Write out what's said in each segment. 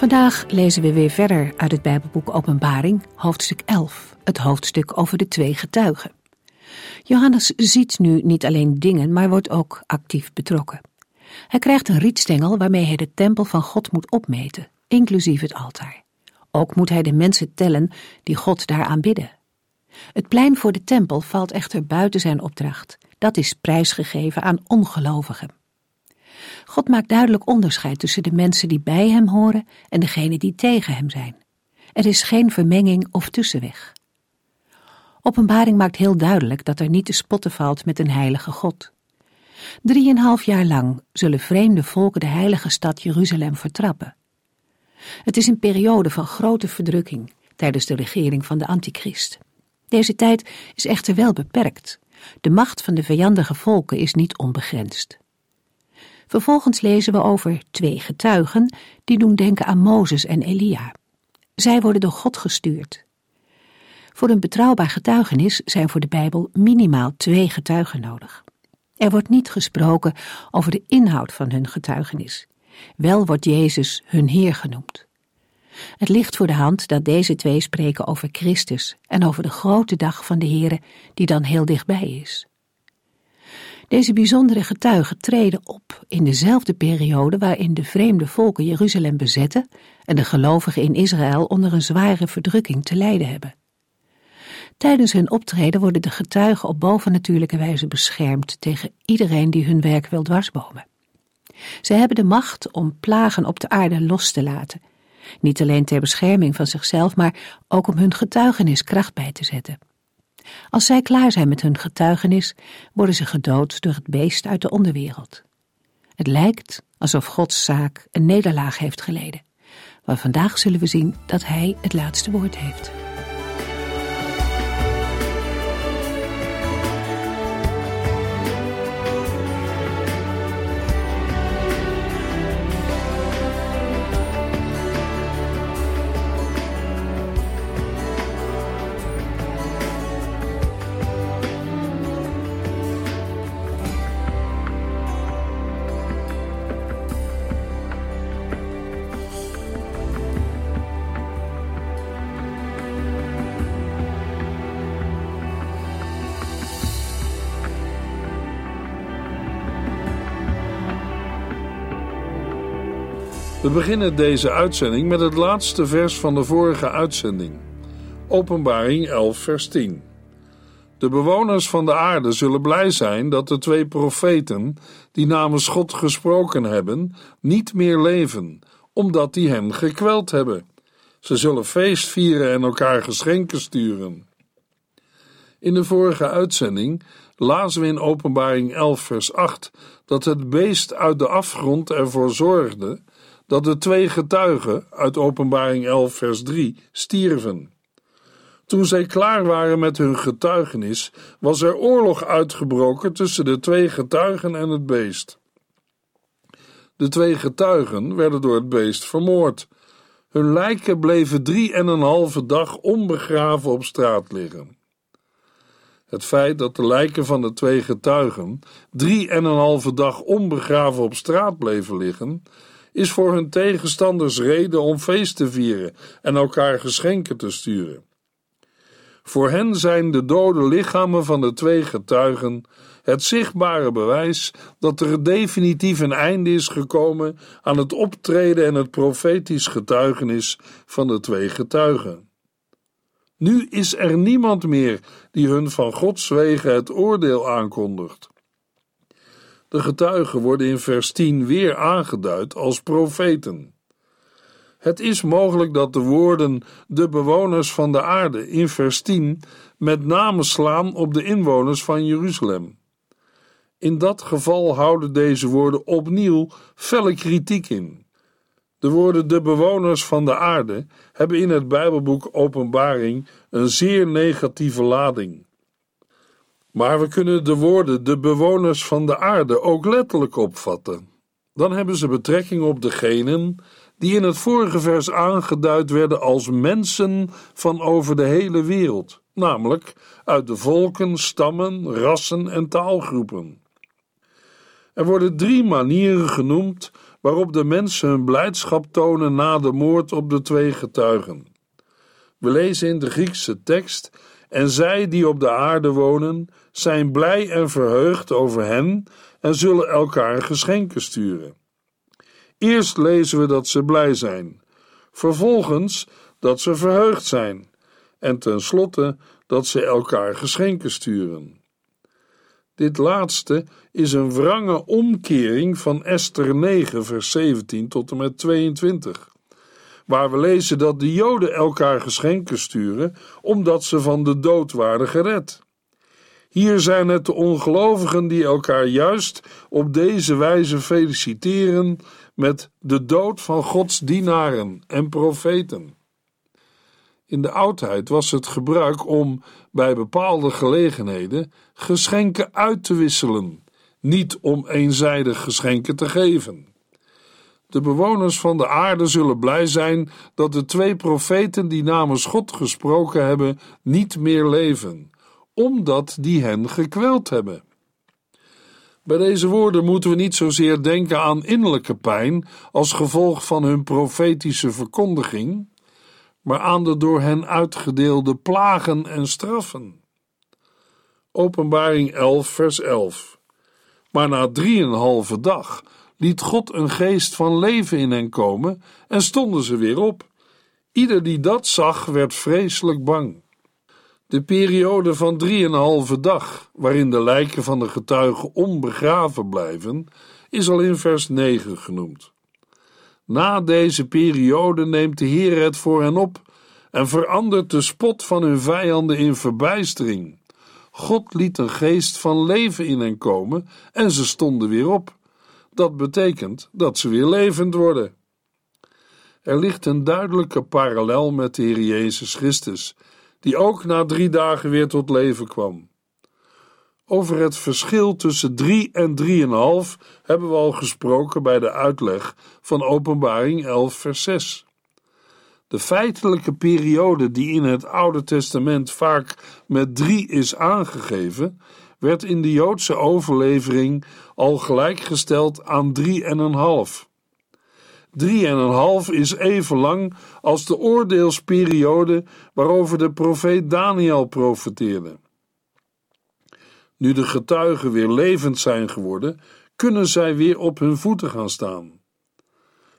Vandaag lezen we weer verder uit het Bijbelboek Openbaring, hoofdstuk 11, het hoofdstuk over de twee getuigen. Johannes ziet nu niet alleen dingen, maar wordt ook actief betrokken. Hij krijgt een rietstengel waarmee hij de tempel van God moet opmeten, inclusief het altaar. Ook moet hij de mensen tellen die God daar aanbidden. Het plein voor de tempel valt echter buiten zijn opdracht. Dat is prijsgegeven aan ongelovigen. God maakt duidelijk onderscheid tussen de mensen die bij hem horen en degenen die tegen hem zijn. Er is geen vermenging of tussenweg. Openbaring maakt heel duidelijk dat er niet te spotten valt met een heilige God. Drieënhalf jaar lang zullen vreemde volken de heilige stad Jeruzalem vertrappen. Het is een periode van grote verdrukking tijdens de regering van de antichrist. Deze tijd is echter wel beperkt. De macht van de vijandige volken is niet onbegrensd. Vervolgens lezen we over twee getuigen die doen denken aan Mozes en Elia. Zij worden door God gestuurd. Voor een betrouwbaar getuigenis zijn voor de Bijbel minimaal twee getuigen nodig. Er wordt niet gesproken over de inhoud van hun getuigenis. Wel wordt Jezus hun Heer genoemd. Het ligt voor de hand dat deze twee spreken over Christus en over de grote dag van de Heere die dan heel dichtbij is. Deze bijzondere getuigen treden op in dezelfde periode waarin de vreemde volken Jeruzalem bezetten en de gelovigen in Israël onder een zware verdrukking te lijden hebben. Tijdens hun optreden worden de getuigen op bovennatuurlijke wijze beschermd tegen iedereen die hun werk wil dwarsbomen. Ze hebben de macht om plagen op de aarde los te laten, niet alleen ter bescherming van zichzelf, maar ook om hun getuigenis kracht bij te zetten. Als zij klaar zijn met hun getuigenis, worden ze gedood door het beest uit de onderwereld. Het lijkt alsof Gods zaak een nederlaag heeft geleden, maar vandaag zullen we zien dat Hij het laatste woord heeft. We beginnen deze uitzending met het laatste vers van de vorige uitzending. Openbaring 11, vers 10. De bewoners van de aarde zullen blij zijn dat de twee profeten, die namens God gesproken hebben, niet meer leven, omdat die hen gekweld hebben. Ze zullen feest vieren en elkaar geschenken sturen. In de vorige uitzending lazen we in Openbaring 11, vers 8 dat het beest uit de afgrond ervoor zorgde dat de twee getuigen uit Openbaring 11, vers 3 stierven. Toen zij klaar waren met hun getuigenis, was er oorlog uitgebroken tussen de twee getuigen en het beest. De twee getuigen werden door het beest vermoord. Hun lijken bleven drie en een halve dag onbegraven op straat liggen. Het feit dat de lijken van de twee getuigen drie en een halve dag onbegraven op straat bleven liggen, is voor hun tegenstanders reden om feest te vieren en elkaar geschenken te sturen. Voor hen zijn de dode lichamen van de twee getuigen het zichtbare bewijs dat er definitief een einde is gekomen aan het optreden en het profetisch getuigenis van de twee getuigen. Nu is er niemand meer die hun van Gods wegen het oordeel aankondigt. De getuigen worden in vers 10 weer aangeduid als profeten. Het is mogelijk dat de woorden de bewoners van de aarde in vers 10 met name slaan op de inwoners van Jeruzalem. In dat geval houden deze woorden opnieuw felle kritiek in. De woorden de bewoners van de aarde hebben in het Bijbelboek Openbaring een zeer negatieve lading. Maar we kunnen de woorden de bewoners van de aarde ook letterlijk opvatten. Dan hebben ze betrekking op degenen die in het vorige vers aangeduid werden als mensen van over de hele wereld, namelijk uit de volken, stammen, rassen en taalgroepen. Er worden drie manieren genoemd waarop de mensen hun blijdschap tonen na de moord op de twee getuigen. We lezen in de Griekse tekst: En zij die op de aarde wonen, zijn blij en verheugd over hen en zullen elkaar geschenken sturen. Eerst lezen we dat ze blij zijn, vervolgens dat ze verheugd zijn en tenslotte dat ze elkaar geschenken sturen. Dit laatste is een wrange omkering van Esther 9, vers 17 tot en met 22, waar we lezen dat de Joden elkaar geschenken sturen omdat ze van de dood waren gered. Hier zijn het de ongelovigen die elkaar juist op deze wijze feliciteren met de dood van Gods dienaren en profeten. In de oudheid was het gebruik om bij bepaalde gelegenheden geschenken uit te wisselen, niet om eenzijdig geschenken te geven. De bewoners van de aarde zullen blij zijn dat de twee profeten die namens God gesproken hebben niet meer leven, omdat die hen gekweld hebben. Bij deze woorden moeten we niet zozeer denken aan innerlijke pijn als gevolg van hun profetische verkondiging, maar aan de door hen uitgedeelde plagen en straffen. Openbaring 11, vers 11. Maar na drieënhalve dag liet God een geest van leven in hen komen en stonden ze weer op. Ieder die dat zag, werd vreselijk bang. De periode van drieënhalve dag, waarin de lijken van de getuigen onbegraven blijven, is al in vers 9 genoemd. Na deze periode neemt de Heer het voor hen op en verandert de spot van hun vijanden in verbijstering. God liet een geest van leven in hen komen en ze stonden weer op. Dat betekent dat ze weer levend worden. Er ligt een duidelijke parallel met de Heer Jezus Christus, die ook na drie dagen weer tot leven kwam. Over het verschil tussen drie en drieënhalf hebben we al gesproken bij de uitleg van Openbaring 11, vers 6. De feitelijke periode die in het Oude Testament vaak met drie is aangegeven, werd in de Joodse overlevering al gelijkgesteld aan drie en een half. Drie en een half is even lang als de oordeelsperiode waarover de profeet Daniel profeteerde. Nu de getuigen weer levend zijn geworden, kunnen zij weer op hun voeten gaan staan.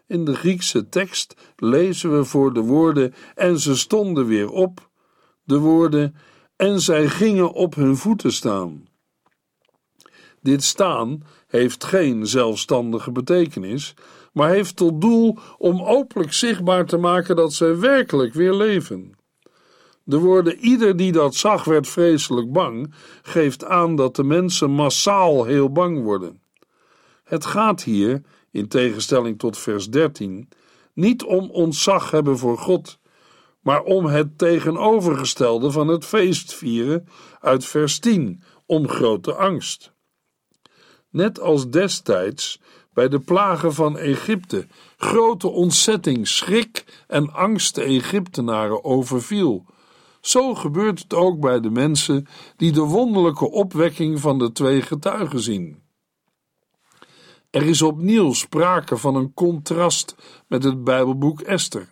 In de Griekse tekst lezen we voor de woorden en ze stonden weer op, de woorden en zij gingen op hun voeten staan. Dit staan heeft geen zelfstandige betekenis, maar heeft tot doel om openlijk zichtbaar te maken dat zij werkelijk weer leven. De woorden ieder die dat zag werd vreselijk bang, geeft aan dat de mensen massaal heel bang worden. Het gaat hier, in tegenstelling tot vers 13, niet om ontzag hebben voor God, maar om het tegenovergestelde van het feest vieren uit vers 10, om grote angst. Net als destijds bij de plagen van Egypte grote ontzetting, schrik en angst de Egyptenaren overviel. Zo gebeurt het ook bij de mensen die de wonderlijke opwekking van de twee getuigen zien. Er is opnieuw sprake van een contrast met het Bijbelboek Esther.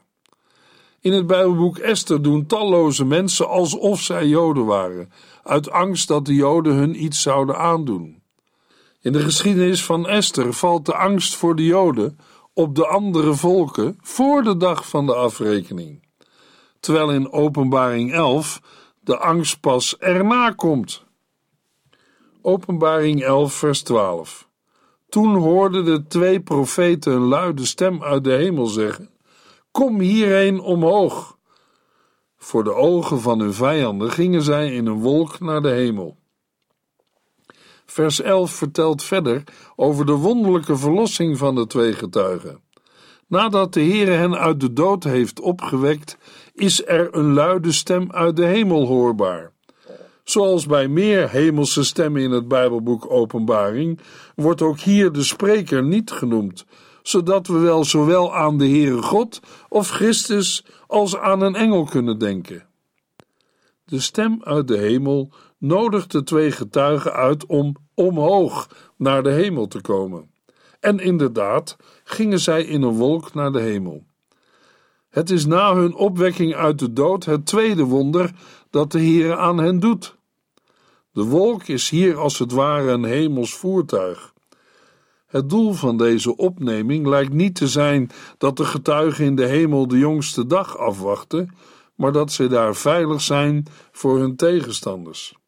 In het Bijbelboek Esther doen talloze mensen alsof zij Joden waren, uit angst dat de Joden hun iets zouden aandoen. In de geschiedenis van Esther valt de angst voor de Joden op de andere volken voor de dag van de afrekening, terwijl in Openbaring 11 de angst pas erna komt. Openbaring 11, vers 12. Toen hoorden de twee profeten een luide stem uit de hemel zeggen: Kom hierheen omhoog. Voor de ogen van hun vijanden gingen zij in een wolk naar de hemel. Vers 11 vertelt verder over de wonderlijke verlossing van de twee getuigen. Nadat de Heere hen uit de dood heeft opgewekt, is er een luide stem uit de hemel hoorbaar. Zoals bij meer hemelse stemmen in het Bijbelboek Openbaring, wordt ook hier de spreker niet genoemd, zodat we wel zowel aan de Heere God of Christus als aan een engel kunnen denken. De stem uit de hemel nodigt de twee getuigen uit om omhoog naar de hemel te komen. En inderdaad gingen zij in een wolk naar de hemel. Het is na hun opwekking uit de dood het tweede wonder dat de Heer aan hen doet. De wolk is hier als het ware een hemels voertuig. Het doel van deze opneming lijkt niet te zijn dat de getuigen in de hemel de jongste dag afwachten, maar dat ze daar veilig zijn voor hun tegenstanders.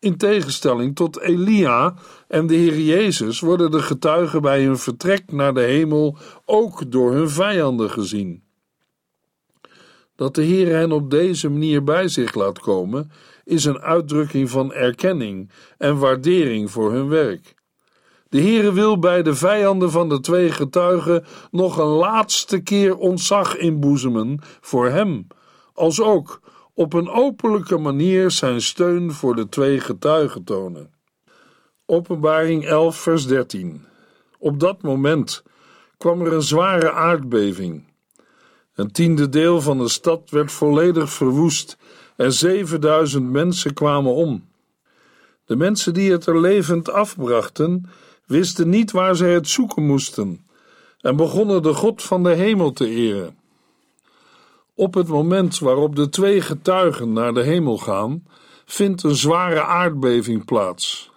In tegenstelling tot Elia en de Heer Jezus worden de getuigen bij hun vertrek naar de hemel ook door hun vijanden gezien. Dat de Heer hen op deze manier bij zich laat komen, is een uitdrukking van erkenning en waardering voor hun werk. De Heere wil bij de vijanden van de twee getuigen nog een laatste keer ontzag inboezemen voor hem, als ook op een openlijke manier zijn steun voor de twee getuigen tonen. Openbaring 11, vers 13. Op dat moment kwam er een zware aardbeving. Een tiende deel van de stad werd volledig verwoest en 7000 mensen kwamen om. De mensen die het er levend afbrachten, wisten niet waar zij het zoeken moesten en begonnen de God van de hemel te eren. Op het moment waarop de twee getuigen naar de hemel gaan, vindt een zware aardbeving plaats.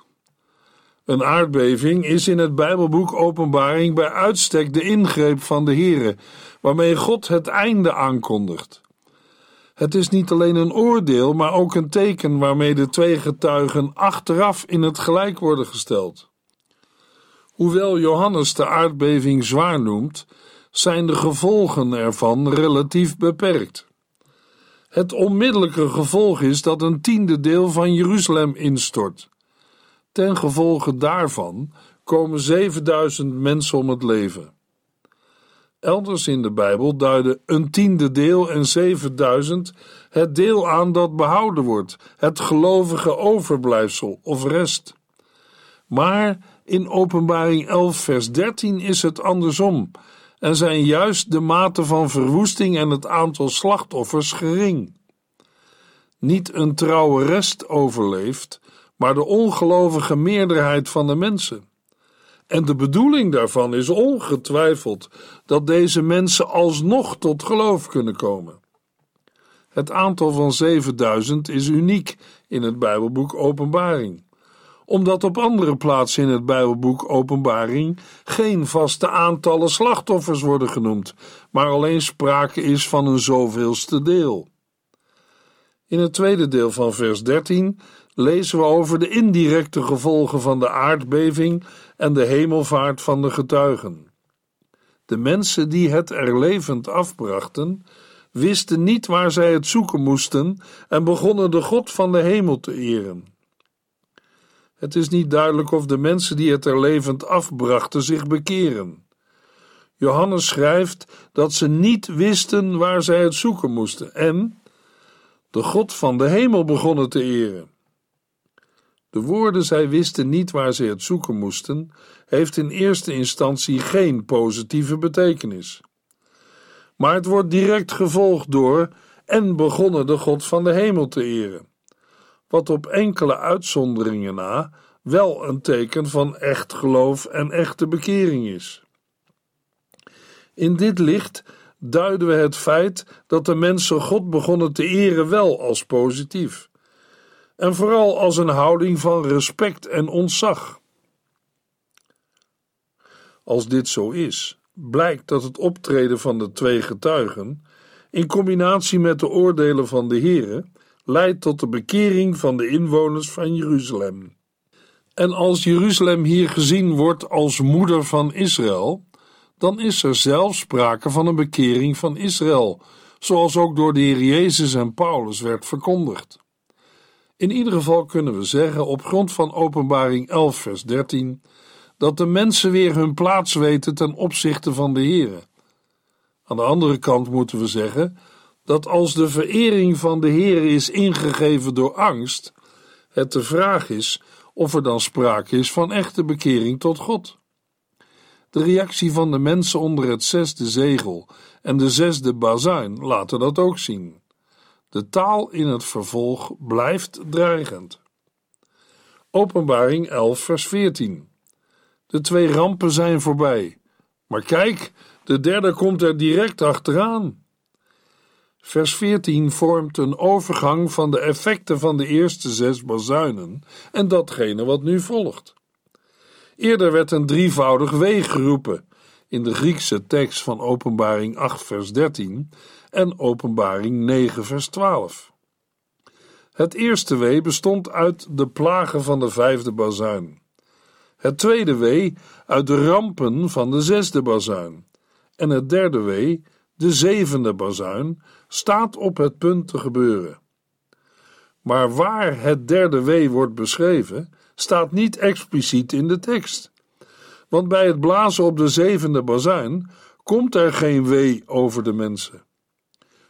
Een aardbeving is in het Bijbelboek Openbaring bij uitstek de ingreep van de Heere, waarmee God het einde aankondigt. Het is niet alleen een oordeel, maar ook een teken waarmee de twee getuigen achteraf in het gelijk worden gesteld. Hoewel Johannes de aardbeving zwaar noemt, zijn de gevolgen ervan relatief beperkt. Het onmiddellijke gevolg is dat een tiende deel van Jeruzalem instort. Ten gevolge daarvan komen 7000 mensen om het leven. Elders in de Bijbel duiden een tiende deel en 7000 het deel aan dat behouden wordt, het gelovige overblijfsel of rest. Maar in Openbaring 11, vers 13 is het andersom en zijn juist de mate van verwoesting en het aantal slachtoffers gering. Niet een trouwe rest overleeft, maar de ongelovige meerderheid van de mensen. En de bedoeling daarvan is ongetwijfeld dat deze mensen alsnog tot geloof kunnen komen. Het aantal van 7000 is uniek in het Bijbelboek Openbaring omdat op andere plaatsen in het Bijbelboek Openbaring geen vaste aantallen slachtoffers worden genoemd, maar alleen sprake is van een zoveelste deel. In het tweede deel van vers 13 lezen we over de indirecte gevolgen van de aardbeving en de hemelvaart van de getuigen. De mensen die het er levend afbrachten, wisten niet waar zij het zoeken moesten en begonnen de God van de hemel te eren. Het is niet duidelijk of de mensen die het er levend afbrachten zich bekeren. Johannes schrijft dat ze niet wisten waar zij het zoeken moesten en de God van de hemel begonnen te eren. De woorden zij wisten niet waar ze het zoeken moesten, heeft in eerste instantie geen positieve betekenis. Maar het wordt direct gevolgd door en begonnen de God van de hemel te eren wat op enkele uitzonderingen na wel een teken van echt geloof en echte bekering is. In dit licht duiden we het feit dat de mensen God begonnen te eren wel als positief, en vooral als een houding van respect en ontzag. Als dit zo is, blijkt dat het optreden van de twee getuigen, in combinatie met de oordelen van de Here, leidt tot de bekering van de inwoners van Jeruzalem. En als Jeruzalem hier gezien wordt als moeder van Israël, dan is er zelfs sprake van een bekering van Israël, zoals ook door de Heer Jezus en Paulus werd verkondigd. In ieder geval kunnen we zeggen, op grond van Openbaring 11, vers 13, dat de mensen weer hun plaats weten ten opzichte van de Heere. Aan de andere kant moeten we zeggen dat als de verering van de Heer is ingegeven door angst, het de vraag is of er dan sprake is van echte bekering tot God. De reactie van de mensen onder het zesde zegel en de zesde bazuin laten dat ook zien. De taal in het vervolg blijft dreigend. Openbaring 11, vers 14. De twee rampen zijn voorbij. Maar kijk, de derde komt er direct achteraan. Vers 14 vormt een overgang van de effecten van de eerste zes bazuinen en datgene wat nu volgt. Eerder werd een drievoudig wee geroepen in de Griekse tekst van Openbaring 8, vers 13 en Openbaring 9, vers 12. Het eerste wee bestond uit de plagen van de vijfde bazuin. Het tweede wee uit de rampen van de zesde bazuin. En het derde wee, de zevende bazuin, staat op het punt te gebeuren. Maar waar het derde wee wordt beschreven, staat niet expliciet in de tekst. Want bij het blazen op de zevende bazuin komt er geen wee over de mensen.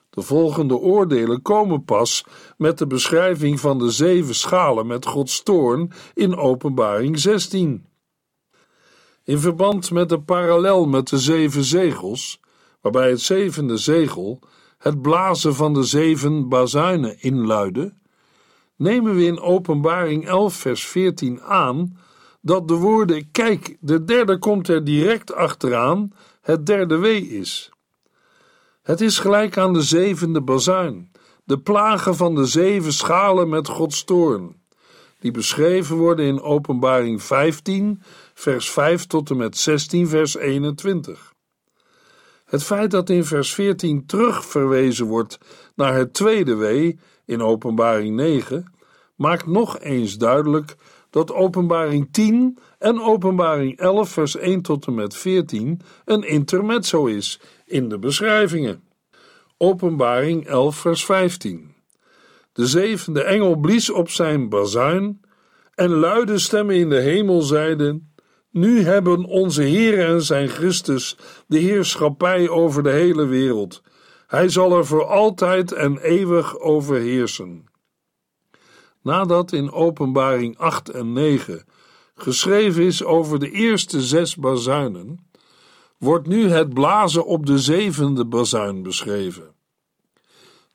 De volgende oordelen komen pas met de beschrijving van de zeven schalen met Gods toorn in Openbaring 16. In verband met de parallel met de zeven zegels, waarbij het zevende zegel het blazen van de zeven bazuinen inluidde, nemen we in Openbaring 11, vers 14 aan dat de woorden: Kijk, de derde komt er direct achteraan, het derde wee is. Het is gelijk aan de zevende bazuin, de plagen van de zeven schalen met Gods toorn, die beschreven worden in Openbaring 15, vers 5 tot en met 16, vers 21. Het feit dat in vers 14 terug verwezen wordt naar het tweede wee in Openbaring 9, maakt nog eens duidelijk dat Openbaring 10 en Openbaring 11, vers 1 tot en met 14 een intermezzo is in de beschrijvingen. Openbaring 11, vers 15. De zevende engel blies op zijn bazuin en luide stemmen in de hemel zeiden: Nu hebben onze Heer en zijn Christus de heerschappij over de hele wereld. Hij zal er voor altijd en eeuwig overheersen. Nadat in Openbaring 8 en 9 geschreven is over de eerste zes bazuinen, wordt nu het blazen op de zevende bazuin beschreven.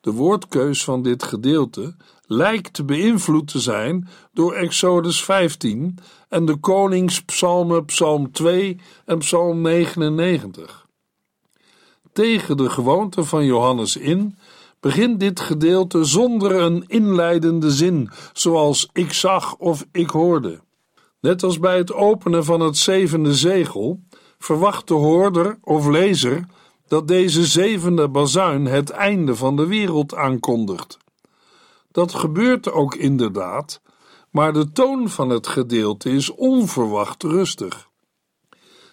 De woordkeus van dit gedeelte lijkt beïnvloed te zijn door Exodus 15 en de koningspsalmen Psalm 2 en Psalm 99. Tegen de gewoonte van Johannes in begint dit gedeelte zonder een inleidende zin, zoals ik zag of ik hoorde. Net als bij het openen van het zevende zegel verwacht de hoorder of lezer dat deze zevende bazuin het einde van de wereld aankondigt. Dat gebeurt ook inderdaad, maar de toon van het gedeelte is onverwacht rustig.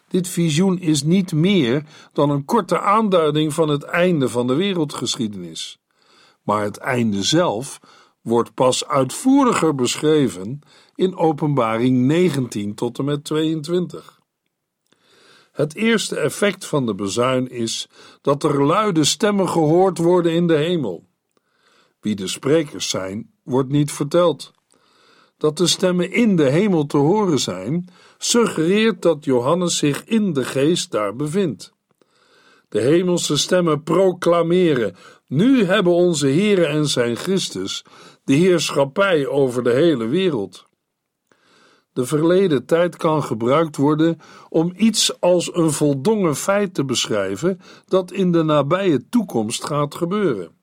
Dit visioen is niet meer dan een korte aanduiding van het einde van de wereldgeschiedenis. Maar het einde zelf wordt pas uitvoeriger beschreven in Openbaring 19 tot en met 22. Het eerste effect van de bezuin is dat er luide stemmen gehoord worden in de hemel. Wie de sprekers zijn, wordt niet verteld. Dat de stemmen in de hemel te horen zijn, suggereert dat Johannes zich in de geest daar bevindt. De hemelse stemmen proclameren: Nu hebben onze Heere en zijn Christus de heerschappij over de hele wereld. De verleden tijd kan gebruikt worden om iets als een voldongen feit te beschrijven dat in de nabije toekomst gaat gebeuren.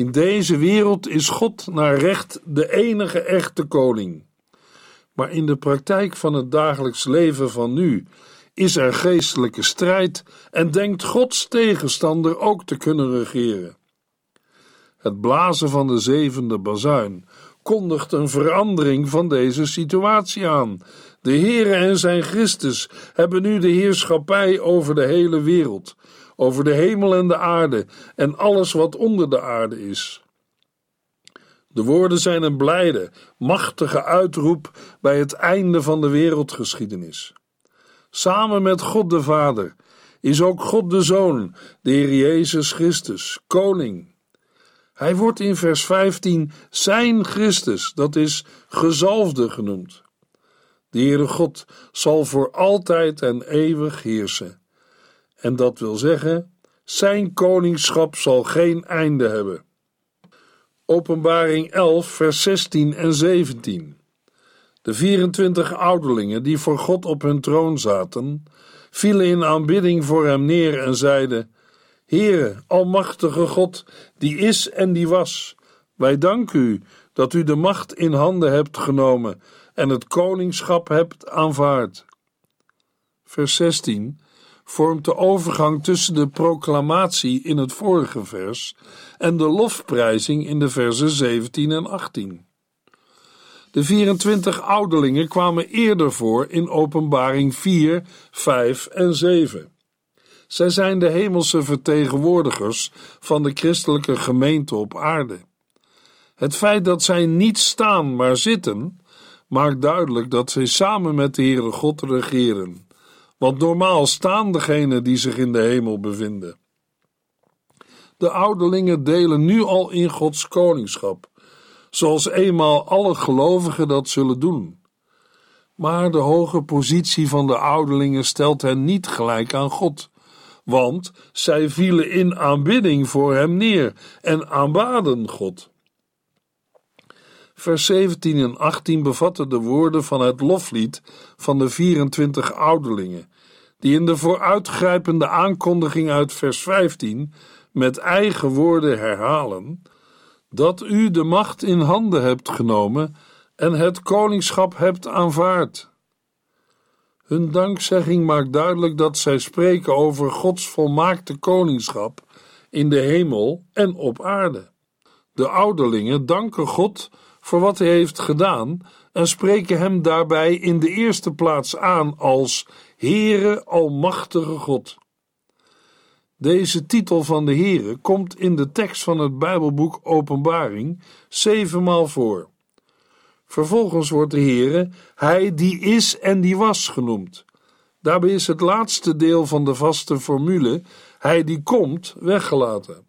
In deze wereld is God naar recht de enige echte koning. Maar in de praktijk van het dagelijks leven van nu is er geestelijke strijd en denkt Gods tegenstander ook te kunnen regeren. Het blazen van de zevende bazuin kondigt een verandering van deze situatie aan. De Heere en zijn Christus hebben nu de heerschappij over de hele wereld, over de hemel en de aarde en alles wat onder de aarde is. De woorden zijn een blijde, machtige uitroep bij het einde van de wereldgeschiedenis. Samen met God de Vader is ook God de Zoon, de Heer Jezus Christus, koning. Hij wordt in vers 15 zijn Christus, dat is gezalfde genoemd. De Heere God zal voor altijd en eeuwig heersen. En dat wil zeggen, zijn koningschap zal geen einde hebben. Openbaring 11, vers 16 en 17. De 24 ouderlingen die voor God op hun troon zaten, vielen in aanbidding voor hem neer en zeiden: Heere, Almachtige God, die is en die was, wij danken u dat u de macht in handen hebt genomen en het koningschap hebt aanvaard. Vers 16 vormt de overgang tussen de proclamatie in het vorige vers en de lofprijzing in de versen 17 en 18. De 24 ouderlingen kwamen eerder voor in Openbaring 4, 5 en 7. Zij zijn de hemelse vertegenwoordigers van de christelijke gemeente op aarde. Het feit dat zij niet staan, maar zitten, maakt duidelijk dat zij samen met de Heere God regeren. Want normaal staan degenen die zich in de hemel bevinden. De ouderlingen delen nu al in Gods koningschap, zoals eenmaal alle gelovigen dat zullen doen. Maar de hoge positie van de ouderlingen stelt hen niet gelijk aan God, want zij vielen in aanbidding voor hem neer en aanbaden God. Vers 17 en 18 bevatten de woorden van het loflied van de 24 ouderlingen, die in de vooruitgrijpende aankondiging uit vers 15 met eigen woorden herhalen dat u de macht in handen hebt genomen en het koningschap hebt aanvaard. Hun dankzegging maakt duidelijk dat zij spreken over Gods volmaakte koningschap in de hemel en op aarde. De ouderlingen danken God voor wat hij heeft gedaan en spreken hem daarbij in de eerste plaats aan als Heere Almachtige God. Deze titel van de Heere komt in de tekst van het Bijbelboek Openbaring zevenmaal voor. Vervolgens wordt de Heere Hij die is en die was genoemd. Daarbij is het laatste deel van de vaste formule Hij die komt weggelaten.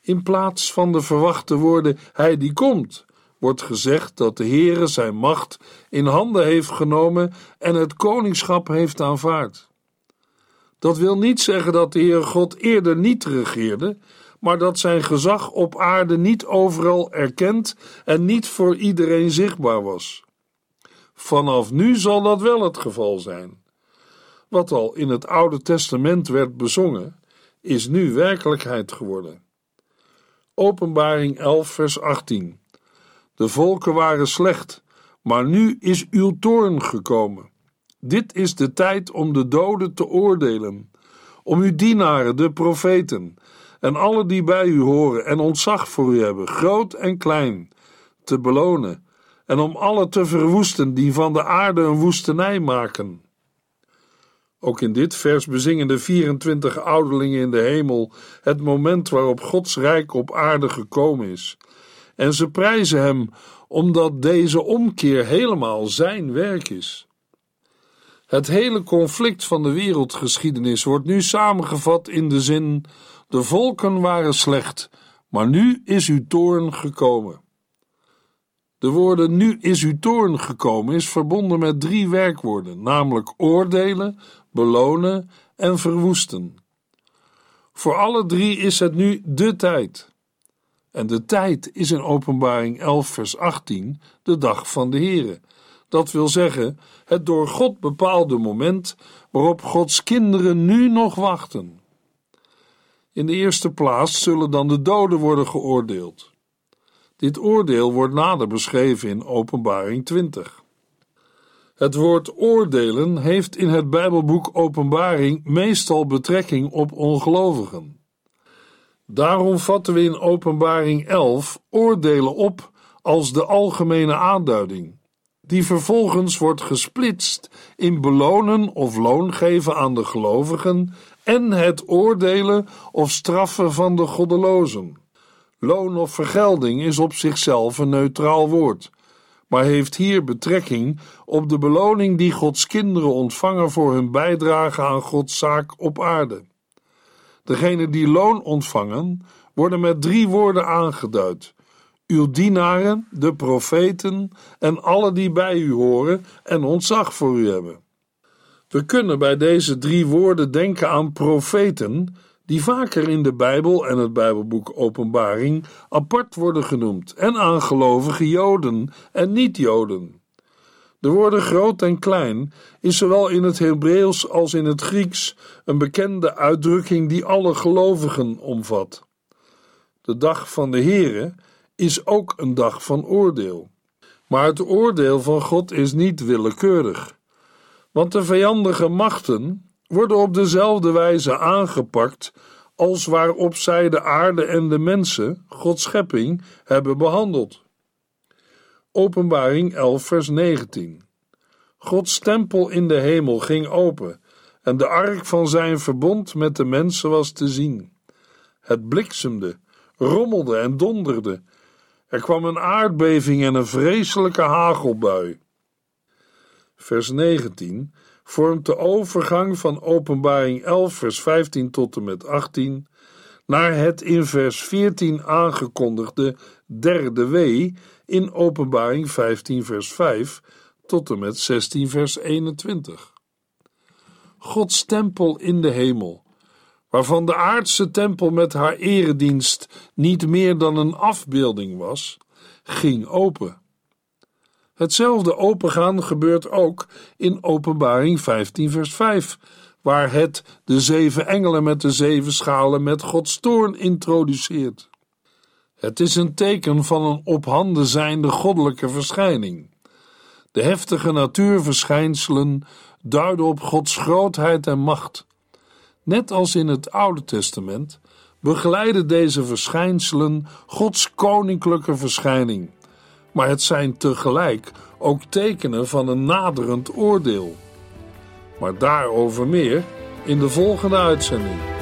In plaats van de verwachte woorden Hij die komt, wordt gezegd dat de Heere zijn macht in handen heeft genomen en het koningschap heeft aanvaard. Dat wil niet zeggen dat de Heere God eerder niet regeerde, maar dat zijn gezag op aarde niet overal erkend en niet voor iedereen zichtbaar was. Vanaf nu zal dat wel het geval zijn. Wat al in het Oude Testament werd bezongen, is nu werkelijkheid geworden. Openbaring 11, vers 18. De volken waren slecht, maar nu is uw toorn gekomen. Dit is de tijd om de doden te oordelen, om uw dienaren, de profeten, en alle die bij u horen en ontzag voor u hebben, groot en klein, te belonen, en om alle te verwoesten die van de aarde een woestenij maken. Ook in dit vers bezingen de 24 ouderlingen in de hemel het moment waarop Gods rijk op aarde gekomen is. En ze prijzen hem omdat deze omkeer helemaal zijn werk is. Het hele conflict van de wereldgeschiedenis wordt nu samengevat in de zin: de volken waren slecht, maar nu is uw toorn gekomen. De woorden nu is uw toorn gekomen is verbonden met drie werkwoorden, namelijk oordelen, belonen en verwoesten. Voor alle drie is het nu de tijd. En de tijd is in Openbaring 11, vers 18 de dag van de Here. Dat wil zeggen, het door God bepaalde moment waarop Gods kinderen nu nog wachten. In de eerste plaats zullen dan de doden worden geoordeeld. Dit oordeel wordt nader beschreven in Openbaring 20. Het woord oordelen heeft in het Bijbelboek Openbaring meestal betrekking op ongelovigen. Daarom vatten we in Openbaring 11 oordelen op als de algemene aanduiding die vervolgens wordt gesplitst in belonen of loon geven aan de gelovigen en het oordelen of straffen van de goddelozen. Loon of vergelding is op zichzelf een neutraal woord, maar heeft hier betrekking op de beloning die Gods kinderen ontvangen voor hun bijdrage aan Gods zaak op aarde. Degenen die loon ontvangen, worden met drie woorden aangeduid: uw dienaren, de profeten en alle die bij u horen en ontzag voor u hebben. We kunnen bij deze drie woorden denken aan profeten, die vaker in de Bijbel en het Bijbelboek Openbaring apart worden genoemd, en aan gelovige Joden en niet-Joden. De woorden groot en klein is zowel in het Hebreeuws als in het Grieks een bekende uitdrukking die alle gelovigen omvat. De dag van de Here is ook een dag van oordeel. Maar het oordeel van God is niet willekeurig. Want de vijandige machten worden op dezelfde wijze aangepakt als waarop zij de aarde en de mensen, Gods schepping, hebben behandeld. Openbaring 11, vers 19. Gods tempel in de hemel ging open en de ark van zijn verbond met de mensen was te zien. Het bliksemde, rommelde en donderde. Er kwam een aardbeving en een vreselijke hagelbui. Vers 19 vormt de overgang van Openbaring 11, vers 15 tot en met 18 naar het in vers 14 aangekondigde derde wee in Openbaring 15, vers 5 tot en met 16, vers 21. Gods tempel in de hemel, waarvan de aardse tempel met haar eredienst niet meer dan een afbeelding was, ging open. Hetzelfde opengaan gebeurt ook in Openbaring 15, vers 5, waar het de zeven engelen met de zeven schalen met Gods toorn introduceert. Het is een teken van een op handen zijnde goddelijke verschijning. De heftige natuurverschijnselen duiden op Gods grootheid en macht. Net als in het Oude Testament begeleiden deze verschijnselen Gods koninklijke verschijning maar het zijn tegelijk ook tekenen van een naderend oordeel. Maar daarover meer in de volgende uitzending.